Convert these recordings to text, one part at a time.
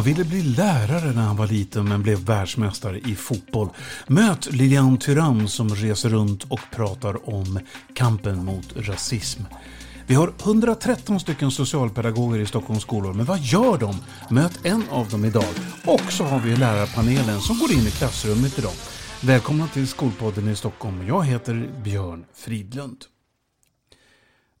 Han ville bli lärare när han var liten men blev världsmästare i fotboll. Möt Lilian Tyrann som reser runt och pratar om kampen mot rasism. Vi har 113 stycken socialpedagoger i Stockholms skolor, men vad gör de? Möt en av dem idag. Och så har vi lärarpanelen som går in i klassrummet idag. Välkomna till Skolpodden i Stockholm. Jag heter Björn Fridlund.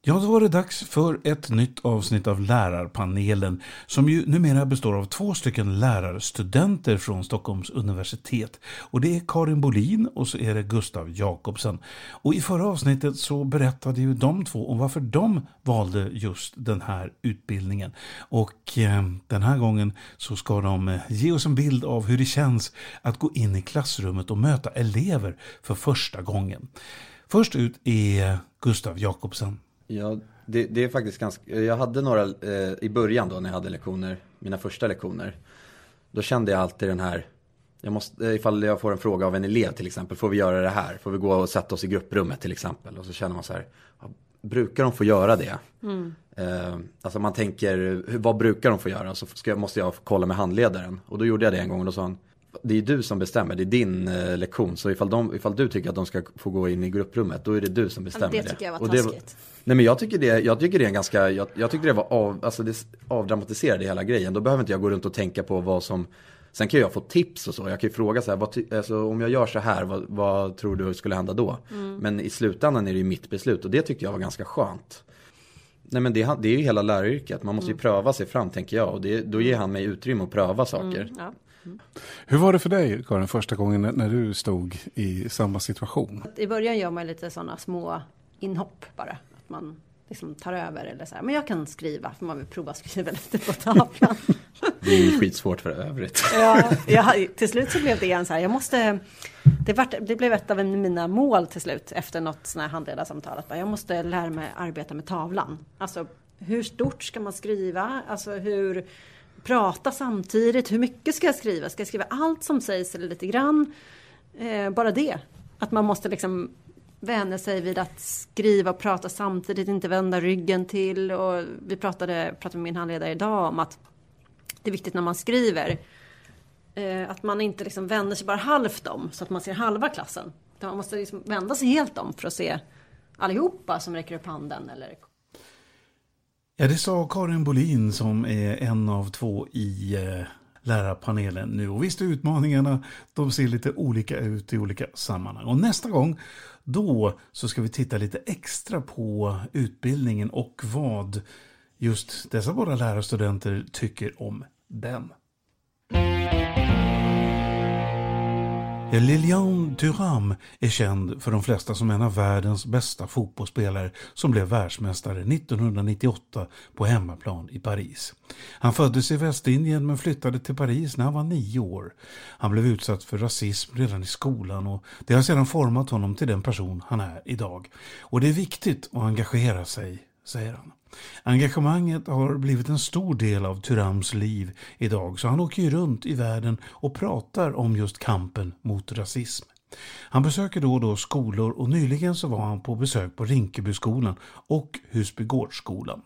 Ja, då var det dags för ett nytt avsnitt av Lärarpanelen som ju numera består av två stycken lärarstudenter från Stockholms universitet. Och det är Karin Bolin och så är det Gustav Jakobsen. Och i förra avsnittet så berättade ju de två om varför de valde just den här utbildningen. Och eh, den här gången så ska de eh, ge oss en bild av hur det känns att gå in i klassrummet och möta elever för första gången. Först ut är Gustav Jakobsen. Ja, det, det, är faktiskt ganska, jag hade några eh, i början då när jag hade lektioner, mina första lektioner. Då kände jag alltid den här, jag måste, eh, ifall jag får en fråga av en elev till exempel, får vi göra det här? Får vi gå och sätta oss i grupprummet till exempel? Och så känner man så här, brukar de få göra det? Mm. Eh, alltså man tänker, vad brukar de få göra? Så ska, måste jag kolla med handledaren. Och då gjorde jag det en gång och då sa han, det är du som bestämmer, det är din eh, lektion. Så ifall, de, ifall du tycker att de ska få gå in i grupprummet, då är det du som bestämmer det. Det tycker jag var taskigt. nej men jag tycker det, jag tycker det är en ganska, jag, jag tycker det var av, alltså det avdramatiserade hela grejen. Då behöver inte jag gå runt och tänka på vad som, sen kan jag få tips och så. Jag kan ju fråga så här, vad, alltså, om jag gör så här, vad, vad tror du skulle hända då? Mm. Men i slutändan är det ju mitt beslut och det tyckte jag var ganska skönt. Nej men det, det är ju hela läraryrket, man måste ju mm. pröva sig fram tänker jag. Och det, då ger han mig utrymme att pröva saker. Mm, ja. Hur var det för dig, Karin, första gången när du stod i samma situation? I början gör man lite sådana små inhopp bara. Att man liksom tar över eller så här. Men jag kan skriva, för man vill prova skriva lite på tavlan. Det är ju skitsvårt för övrigt. Ja, jag, till slut så blev det en så här, jag måste, det, var, det blev ett av mina mål till slut efter något sånt här handledarsamtal. Att jag måste lära mig arbeta med tavlan. Alltså hur stort ska man skriva? Alltså hur prata samtidigt. Hur mycket ska jag skriva? Ska jag skriva allt som sägs eller lite grann? Eh, bara det. Att man måste liksom vänja sig vid att skriva och prata samtidigt, inte vända ryggen till. Och vi pratade, pratade med min handledare idag om att det är viktigt när man skriver eh, att man inte liksom vänder sig bara halvt om så att man ser halva klassen. Man måste liksom vända sig helt om för att se allihopa som räcker upp handen eller Ja, det sa Karin Bolin som är en av två i eh, lärarpanelen nu. Och visst, utmaningarna de ser lite olika ut i olika sammanhang. Och nästa gång, då så ska vi titta lite extra på utbildningen och vad just dessa båda lärarstudenter tycker om den. Lilian Thuram är känd för de flesta som en av världens bästa fotbollsspelare som blev världsmästare 1998 på hemmaplan i Paris. Han föddes i Västindien men flyttade till Paris när han var nio år. Han blev utsatt för rasism redan i skolan och det har sedan format honom till den person han är idag. Och det är viktigt att engagera sig, säger han. Engagemanget har blivit en stor del av Tyrams liv idag så han åker ju runt i världen och pratar om just kampen mot rasism. Han besöker då och då skolor och nyligen så var han på besök på Rinkebyskolan och Husbygårdsskolan.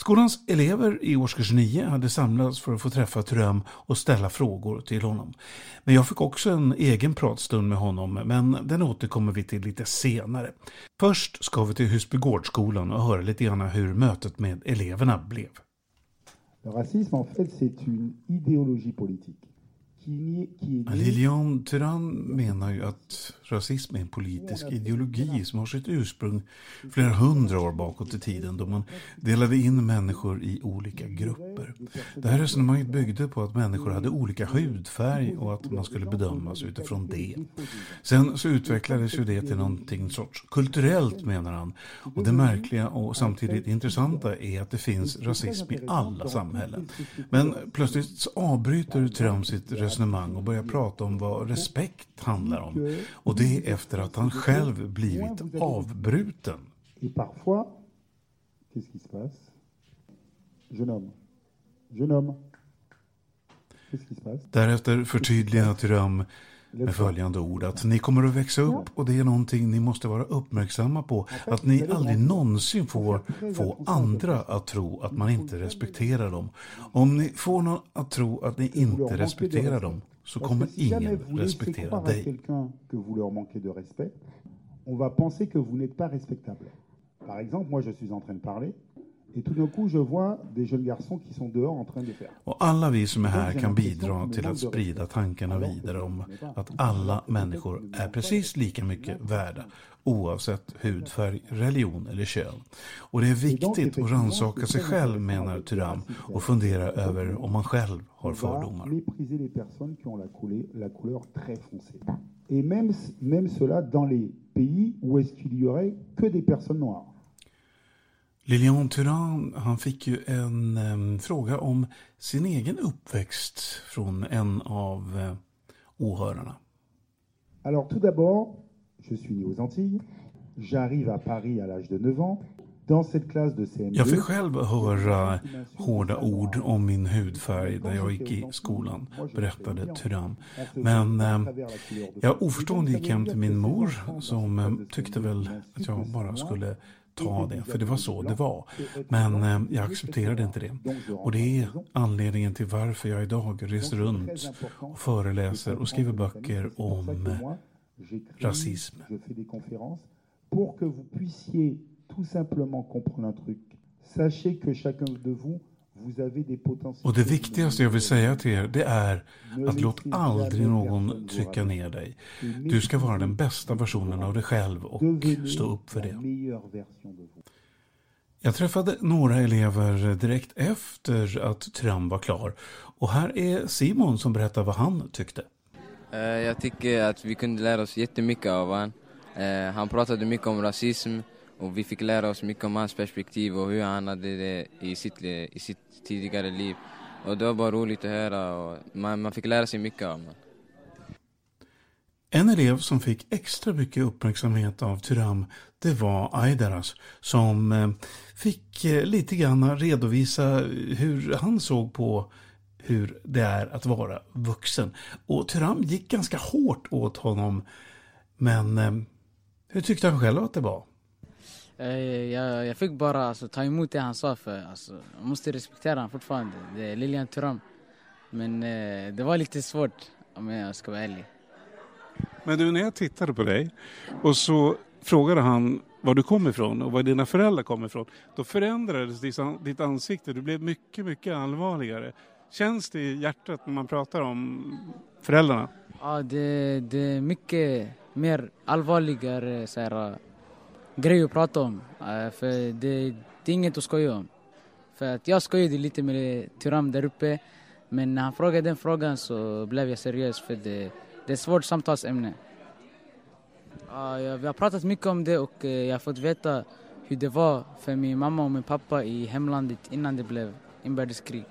Skolans elever i årskurs 9 hade samlats för att få träffa Tröm och ställa frågor till honom. Men jag fick också en egen pratstund med honom, men den återkommer vi till lite senare. Först ska vi till Husbygårdsskolan och höra lite grann hur mötet med eleverna blev. Rasism en fait c'est une idéologie politique. Lilian Tyrann menar ju att rasism är en politisk ideologi som har sitt ursprung flera hundra år bakåt i tiden då man delade in människor i olika grupper. Det här resonemanget byggde på att människor hade olika hudfärg och att man skulle bedömas utifrån det. Sen så utvecklades ju det till någonting sorts kulturellt menar han. Och det märkliga och samtidigt intressanta är att det finns rasism i alla samhällen. Men plötsligt avbryter Trump sitt resonemang resonemang och börjar prata om vad respekt handlar om. Och det efter att han själv blivit avbruten. Et parfois, qu'est-ce qui se passe Jeune homme. Jeune homme. Därefter förtydligar Tyram med följande ord att ni kommer att växa upp och det är någonting ni måste vara uppmärksamma på. Att ni aldrig någonsin får få andra att tro att man inte respekterar dem. Om ni får någon att tro att ni inte respekterar dem så kommer ingen respektera dig. On va penser que vous n'êtes pas respectable. Par exemple, moi je suis en train de parler Et tout d'un coup, je vois des jeunes garçons qui sont dehors en train de faire. Och alla vi som är här kan bidra till att sprida tankarna vidare om att alla människor är precis lika mycket värda oavsett hudfärg, religion eller kön. Och det är viktigt att rannsaka sig själv, menar Thuram, och fundera över om man själv har fördomar. Et même, même cela dans les pays où est-ce qu'il y aurait que des personnes noires. Lilian Thuram, han fick ju en um, fråga om sin egen uppväxt från en av uh, åhörarna. Alors tout d'abord, je suis né aux Antilles. J'arrive à Paris à l'âge de 9 ans. Jag fick själv höra hårda ord om min hudfärg när jag gick i skolan, berättade Thuram. Men eh, jag oförstående gick hem till min mor som eh, tyckte väl att jag bara skulle ta det, för det var så det var. Men eh, jag accepterade inte det. Och det är anledningen till varför jag idag reser runt och föreläser och skriver böcker om eh, rasism. Pour que vous puissiez tout simplement comprendre un truc. Sachez que chacun de vous och det viktigaste jag vill säga till er, det är att låt aldrig någon trycka ner dig. Du ska vara den bästa versionen av dig själv och stå upp för det. Jag träffade några elever direkt efter att Tram var klar. Och här är Simon som berättar vad han tyckte. Eh, jag tycker att vi kunde lära oss jättemycket av honom. Eh, han pratade mycket om rasism och vi fick lära oss mycket om hans perspektiv och hur han hade det i sitt, i sitt tidigare liv. Och det var bara roligt att höra och man, man fick lära sig mycket av honom. En elev som fick extra mycket uppmärksamhet av Tyram, det var Aidaras som eh, fick eh, lite grann redovisa hur han såg på hur det är att vara vuxen. Och Tyram gick ganska hårt åt honom. Men eh, hur tyckte han själv att det var? Eh, jag, jag fick bara alltså, ta emot det han sa för alltså, jag måste respektera honom fortfarande. Det är Lilian Thuram. Men eh, det var lite svårt om jag ska vara ärlig. Men du, när jag tittade på dig och så frågade han var du kom ifrån och var dina föräldrar kom ifrån. Då förändrades ditt ansikte, du blev mycket, mycket allvarligare. Känns det i hjärtat när man pratar om föräldrarna? Ja, det, det är mycket mer allvarligare så här, grej att prata om. För det, det är inget att skoja om. För att jag skojade lite med Tyram där uppe. Men när han frågade den frågan så blev jag seriös för det, det är ett svårt samtalsämne. Vi har pratat mycket om det och jag har fått veta hur det var för min mamma och min pappa i hemlandet innan det blev inbördeskrig.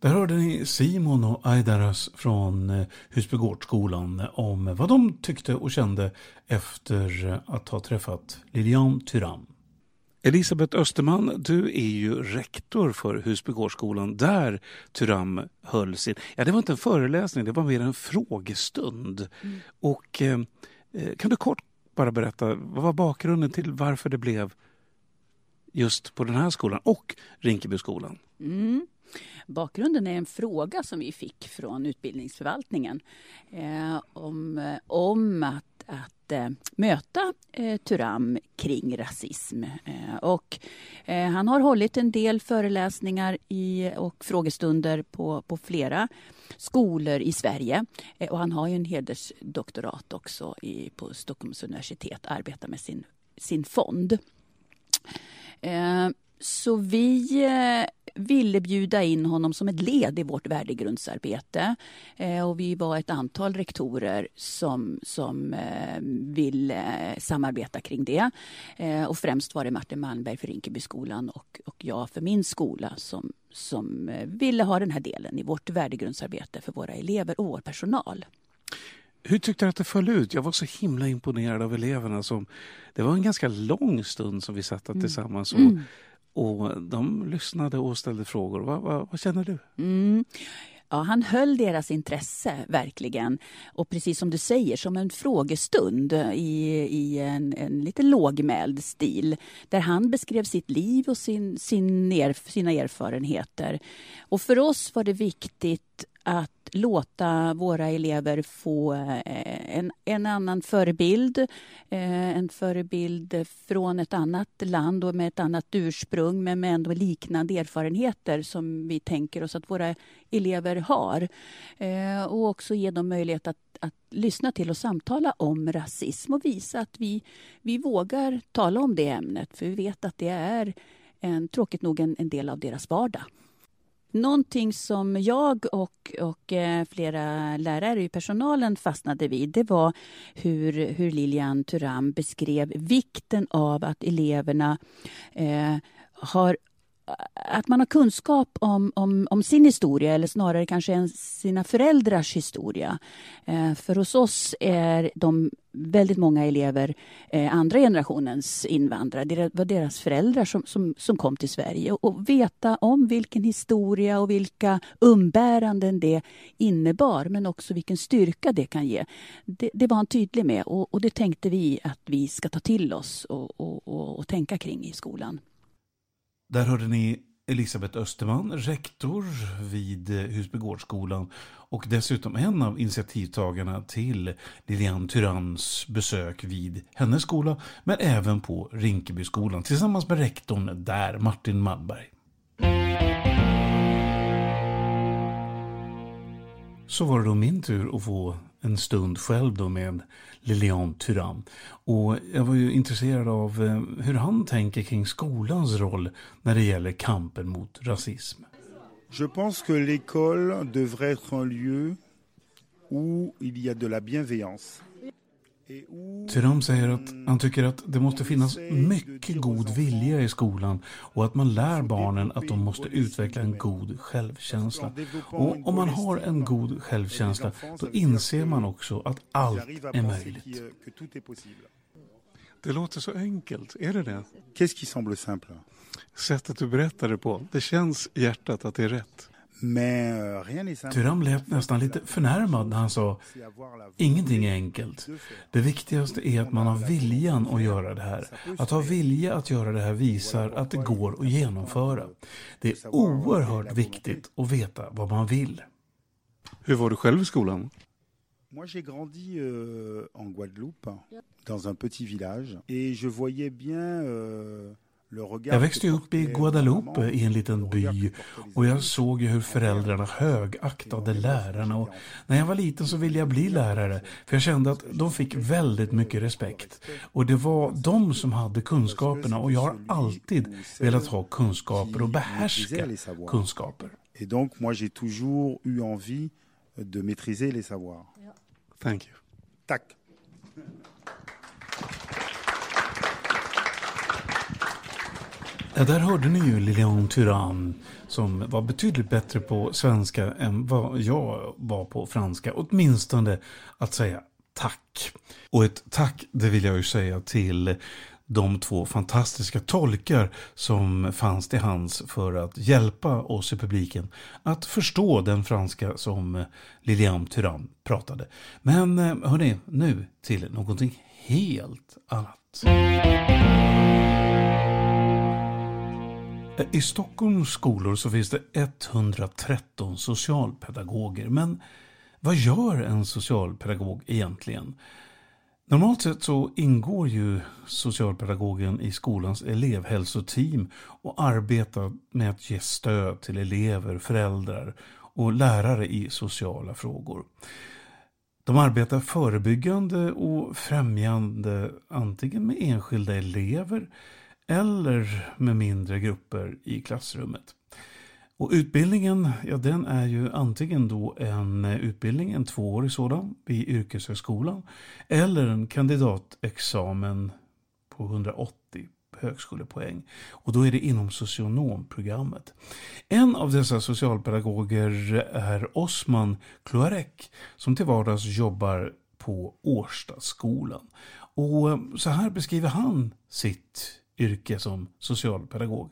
Där hörde ni Simon och Aidaras från eh, Husbygårdsskolan om vad de tyckte och kände efter att ha träffat Lilian Tyrann. Elisabeth Österman, du är ju rektor för Husbygårdsskolan där Tyram höll sin... Ja, det var inte en föreläsning, det var mer en frågestund. Mm. Och eh, eh kan du kort bara berätta, vad var bakgrunden till varför det blev just på den här skolan och Rinkebyskolan? Mm. Bakgrunden är en fråga som vi fick från utbildningsförvaltningen eh, om, eh, om att, att eh, möta eh, Turam kring rasism. Eh, och, eh, han har hållit en del föreläsningar i, och frågestunder på, på flera skolor i Sverige. Eh, och han har ju en hedersdoktorat också i, på Stockholms universitet, arbetar med sin, sin fond. Eh, så vi eh, ville bjuda in honom som ett led i vårt värdegrundsarbete. Eh, och vi var ett antal rektorer som, som eh, ville samarbeta kring det. Eh, och främst var det Martin Malmberg för Rinkebyskolan och, och jag för min skola som, som ville ha den här delen i vårt värdegrundsarbete för våra elever och vår personal. Hur tyckte du att det föll ut? Jag var så himla imponerad av eleverna. Som, det var en ganska lång stund som vi satt där mm. tillsammans. Och mm och de lyssnade och ställde frågor. Vad, vad, vad känner du? Mm. ja, han höll deras intresse verkligen. Och precis som du säger, som en frågestund i, i en, en lite lågmäld stil. Där han beskrev sitt liv och sin, sin er, sina erfarenheter. Och för oss var det viktigt att låta våra elever få eh, en, en annan förebild. Eh, en förebild från ett annat land och med ett annat ursprung men med ändå liknande erfarenheter som vi tänker oss att våra elever har. Eh, och också ge dem möjlighet att, att lyssna till och samtala om rasism och visa att vi, vi vågar tala om det ämnet för vi vet att det är en, tråkigt nog en, en del av deras vardag. Någonting som jag och, och eh, flera lärare i personalen fastnade vid det var hur, hur Lilian Turam beskrev vikten av att eleverna eh, har att man har kunskap om, om, om, sin historia eller snarare kanske sina föräldrars historia. Eh, för hos oss är de väldigt många elever eh, andra generationens invandrare. Det var deras föräldrar som, som, som kom till Sverige. Och, och, veta om vilken historia och vilka umbäranden det innebar men också vilken styrka det kan ge. Det, det var han tydlig med och, och, det tänkte vi att vi ska ta till oss och, och, och tänka kring i skolan. Där hörde ni Elisabeth Österman, rektor vid Husbygårdsskolan och dessutom en av initiativtagarna till Lilian Tyranns besök vid hennes skola men även på Rinkebyskolan tillsammans med rektorn där, Martin Malmberg. Så var det då min tur att få en stund själv då med Lilian Thuram. Och jag var ju intresserad av eh, hur han tänker kring skolans roll när det gäller kampen mot rasism. Je pense que l'école devrait être un lieu où il y a de la bienveillance. Tyram säger att han tycker att det måste finnas mycket god vilja i skolan och att man lär barnen att de måste utveckla en god självkänsla. Och om man har en god självkänsla då inser man också att allt är möjligt. Det låter så enkelt, är det det? Sättet du berättar det på, det känns i hjärtat att det är rätt. Euh, Tyram lät nästan lite förnärmad när han sa Ingenting är enkelt. Det viktigaste är att man har viljan att göra det här. Att ha vilja att göra det här visar att det går att genomföra. Det är oerhört viktigt att veta vad man vill. Hur var du själv i skolan? Moi, j'ai grandi euh, en Guadeloupe, dans un petit village, et je voyais bien euh, jag växte upp i Guadalupe i en liten by och jag såg hur föräldrarna högaktade lärarna och när jag var liten så ville jag bli lärare för jag kände att de fick väldigt mycket respekt. Och det var de som hade kunskaperna och jag har alltid velat ha kunskaper och behärska kunskaper. Et donc moi j'ai toujours eu envie de maîtriser les savoirs. Thank you. Tack. Ja, där hörde ni ju Lilian Thuram som var betydligt bättre på svenska än vad jag var på franska. Åtminstone att säga tack. Och ett tack, det vill jag ju säga till de två fantastiska tolkar som fanns till hands för att hjälpa oss i publiken att förstå den franska som Lilian Thuram pratade. Men eh, hörni, nu till någonting helt annat. Eh, I Stockholms skolor så finns det 113 socialpedagoger. Men vad gör en socialpedagog egentligen? Normalt sett så ingår ju socialpedagogen i skolans elevhälsoteam och arbetar med att ge stöd till elever, föräldrar och lärare i sociala frågor. De arbetar förebyggande och främjande antingen med enskilda elever eller med mindre grupper i klassrummet. Och utbildningen, ja den är ju antingen då en eh, utbildning, en tvåårig sådan, vid yrkeshögskolan, eller en kandidatexamen på 180 högskolepoäng. Och då är det inom socionomprogrammet. En av dessa socialpedagoger är Osman Kloarek som till vardags jobbar på Årstaskolan. Och så här beskriver han sitt yrke som socialpedagog?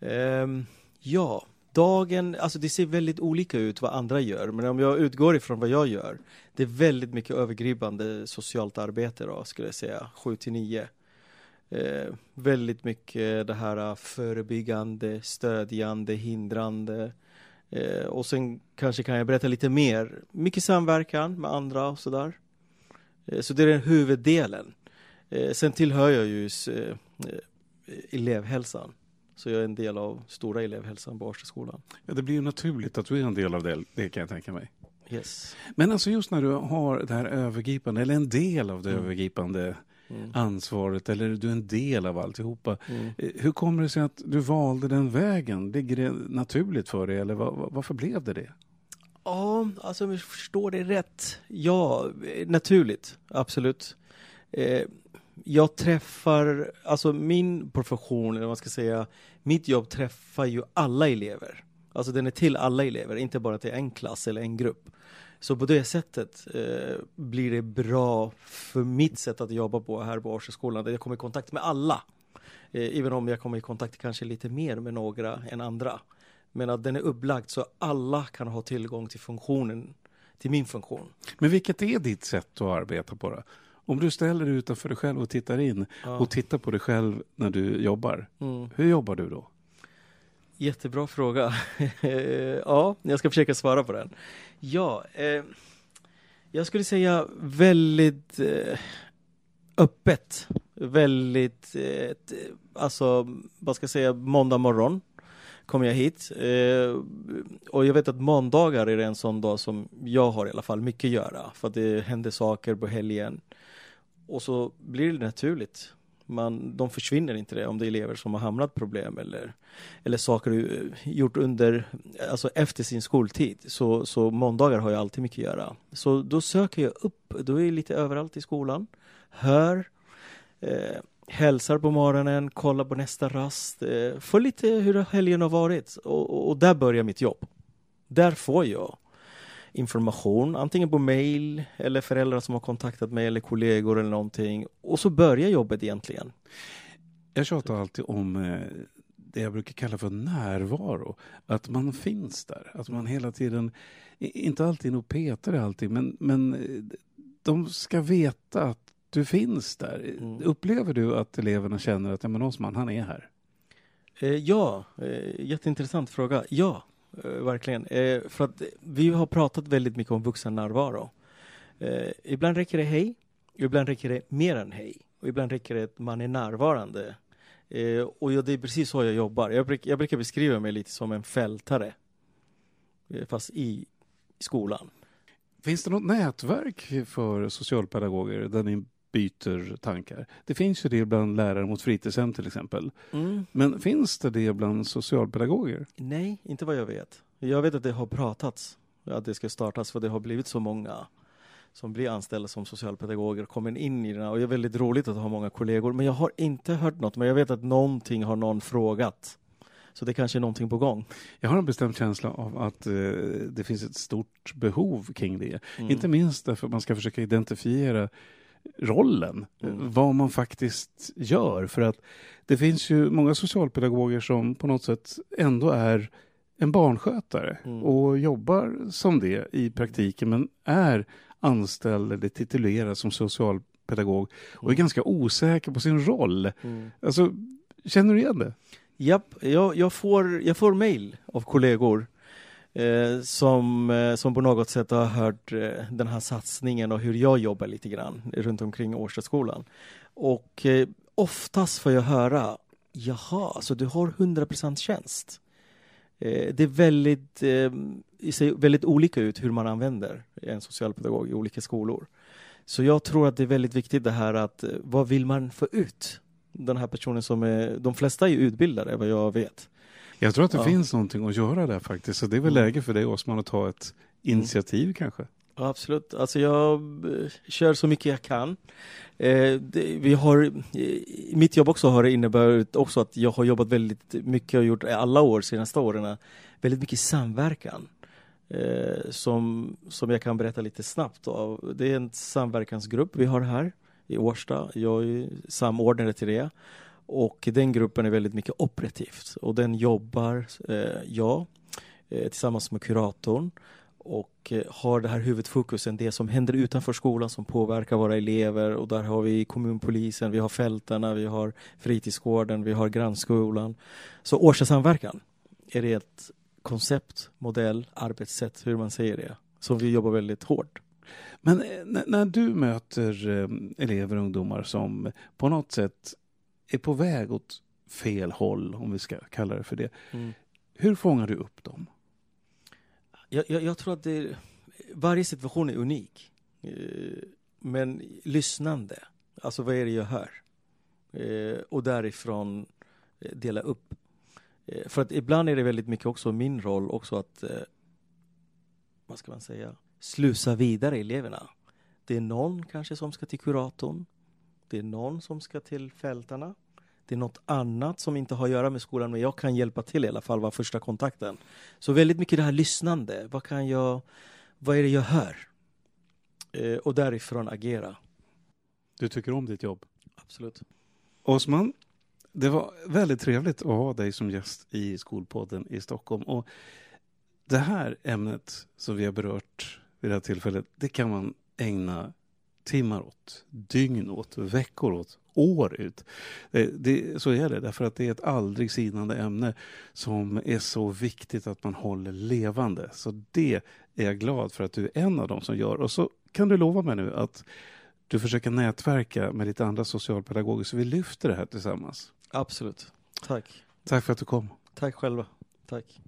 Um, ja, dagen, alltså det ser väldigt olika ut vad andra gör, men om jag utgår ifrån vad jag gör, det är väldigt mycket övergripande socialt arbete då, skulle jag säga, 7 till 9. Eh, väldigt mycket det här äh, förebyggande, stödjande, hindrande. Eh, och sen kanske kan jag berätta lite mer, mycket samverkan med andra och sådär. Eh, så det är den huvuddelen. Eh, sen tillhör jag ju eh, elevhälsan. Så jag är en del av stora elevhälsan på Årstaskolan. Ja, det blir ju naturligt att du är en del av det, det kan jag tänka mig. Yes. Men alltså just när du har det här övergripande, eller en del av det mm. övergripande mm. ansvaret, eller du är en del av alltihopa. Mm. Eh, hur kommer det sig att du valde den vägen? Ligger det naturligt för dig, eller var, varför blev det det? Ja, alltså om jag förstår det rätt. Ja, naturligt, absolut. Eh, jag träffar, alltså min profession, eller vad man ska säga, mitt jobb träffar ju alla elever. Alltså den är till alla elever, inte bara till en klass eller en grupp. Så på det sättet eh, blir det bra för mitt sätt att jobba på här på Årsöskolan, där jag kommer i kontakt med alla. Eh, även om jag kommer i kontakt kanske lite mer med några än andra. Men att den är upplagd så alla kan ha tillgång till funktionen, till min funktion. Men vilket är ditt sätt att arbeta på då? Om du ställer dig utanför dig själv och tittar in ja. och tittar på dig själv när du jobbar. Mm. Hur jobbar du då? Jättebra fråga. ja, jag ska försöka svara på den. Ja, eh, jag skulle säga väldigt eh, öppet. Väldigt, eh, alltså vad ska jag säga, måndag morgon kom jag hit. Eh, och jag vet att måndagar är en sån dag som jag har i alla fall mycket att göra. För att det händer saker på helgen. Och så blir det naturligt. Man, de försvinner inte det om det är elever som har hamnat problem eller, eller saker eh, gjort under, alltså efter sin skoltid. Så, så måndagar har jag alltid mycket att göra. Så då söker jag upp, då är jag lite överallt i skolan, hör, eh, hälsar på morgonen, kollar på nästa rast, eh, får lite hur helgen har varit och, och, och där börjar mitt jobb. Där får jag information, antingen på mail eller föräldrar som har kontaktat mig eller kollegor eller någonting. Och så börjar jobbet egentligen. Jag tjatar alltid om eh, det jag brukar kalla för närvaro. Att man finns där. Att man hela tiden, inte alltid och petar alltid, men, men eh, de ska veta att du finns där. Mm. Upplever du att eleverna känner att ja, men Osman, han är här? Eh, ja, eh, jätteintressant fråga. Ja, Eh, verkligen. Eh, för att vi har pratat väldigt mycket om vuxennärvaro. Eh, ibland räcker det hej, ibland räcker det mer än hej. Och ibland räcker det att man är närvarande. Eh, och ja, det är precis så jag jobbar. Jag, bruk, jag brukar beskriva mig lite som en fältare. Eh, fast i, i skolan. Finns det något nätverk för socialpedagoger där ni byter tankar. Det finns ju det bland lärare mot fritidshem till exempel. Mm. Men finns det det bland socialpedagoger? Nej, inte vad jag vet. Jag vet att det har pratats att det ska startas för det har blivit så många som blir anställda som socialpedagoger kommer in i den och det är väldigt roligt att ha många kollegor men jag har inte hört något men jag vet att någonting har någon frågat. Så det kanske är någonting på gång. Jag har en bestämd känsla av att eh, det finns ett stort behov kring det. Mm. Inte minst därför att man ska försöka identifiera rollen, mm. vad man faktiskt gör. För att det finns ju många socialpedagoger som på något sätt ändå är en barnskötare mm. och jobbar som det i praktiken men är anställd eller titulerad som socialpedagog och är mm. ganska osäker på sin roll. Mm. Alltså, känner du igen det? Japp, jag, jag, får, jag får mail av kollegor eh, som, eh, som på något sätt har hört eh, den här satsningen och hur jag jobbar lite grann runt omkring Årstaskolan. Och eh, oftast får jag höra, jaha, så du har 100% tjänst? Eh, det är väldigt, eh, ser väldigt olika ut hur man använder en socialpedagog i olika skolor. Så jag tror att det är väldigt viktigt det här att eh, vad vill man få ut? Den här personen som är, de flesta är utbildade vad jag vet. Jag tror att det ja. finns någonting att göra där faktiskt. Så det är väl mm. läge för dig Osman att ta ett initiativ mm. kanske? Ja, absolut. Alltså jag eh, kör så mycket jag kan. Eh, det, vi har, mitt jobb också har inneburit också att jag har jobbat väldigt mycket och gjort alla år, senaste åren, väldigt mycket samverkan. Eh, som, som jag kan berätta lite snabbt. Av. Det är en samverkansgrupp vi har här i Årsta. Jag är samordnare till det. Och den gruppen är väldigt mycket operativt och den jobbar, eh, jag eh, tillsammans med kuratorn och eh, har det här huvudfokusen, det som händer utanför skolan som påverkar våra elever och där har vi kommunpolisen, vi har fältarna, vi har fritidsgården, vi har grannskolan. Så årssamverkan är det ett koncept, modell, arbetssätt, hur man säger det, som vi jobbar väldigt hårt. Men eh, när, när du möter eh, elever och ungdomar som på något sätt är på väg åt fel håll, om vi ska kalla det för det. Mm. Hur fångar du upp dem? Jag, jag, jag tror att det, varje situation är unik. Eh, men lyssnande, alltså vad är det jag hör? Eh, och därifrån eh, dela upp. För att ibland är det väldigt mycket också min roll också att, vad ska man säga, slusa vidare eleverna. Det är någon kanske som ska till kuratorn. Det är någon som ska till fältarna. Det är något annat som inte har att göra med skolan, men jag kan hjälpa till i alla fall, vara första kontakten. Så väldigt mycket det här lyssnande. Vad kan jag, vad är det jag hör? Eh, och därifrån agera. Du tycker om ditt jobb? Absolut. Osman, det var väldigt trevligt att ha dig som gäst i Skolpodden i Stockholm. Och det här ämnet som vi har berört vid det här tillfället, det kan man ägna timmar åt, dygn åt, veckor åt, år ut. Det, det, så är det, därför att det är ett aldrig sinande ämne som är så viktigt att man håller levande. Så det är jag glad för att du är en av dem som gör. Och så kan du lova mig nu att du försöker nätverka med lite andra socialpedagoger så vi lyfter det här tillsammans. Absolut. Tack. Tack för att du kom. Tack själva. Tack.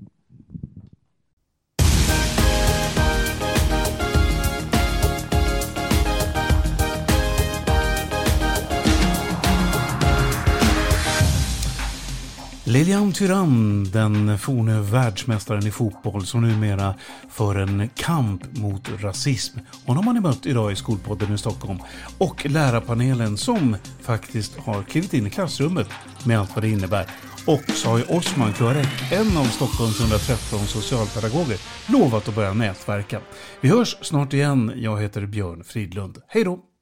Lilian Tyrann, den forne världsmästaren i fotboll som numera för en kamp mot rasism. Honom har ni mött idag i Skolpodden i Stockholm. Och lärarpanelen som faktiskt har klivit in i klassrummet med allt vad det innebär. Och så har ju Osman Klarek, en av Stockholms 113 socialpedagoger, lovat att börja nätverka. Vi hörs snart igen. Jag heter Björn Fridlund. Hej då!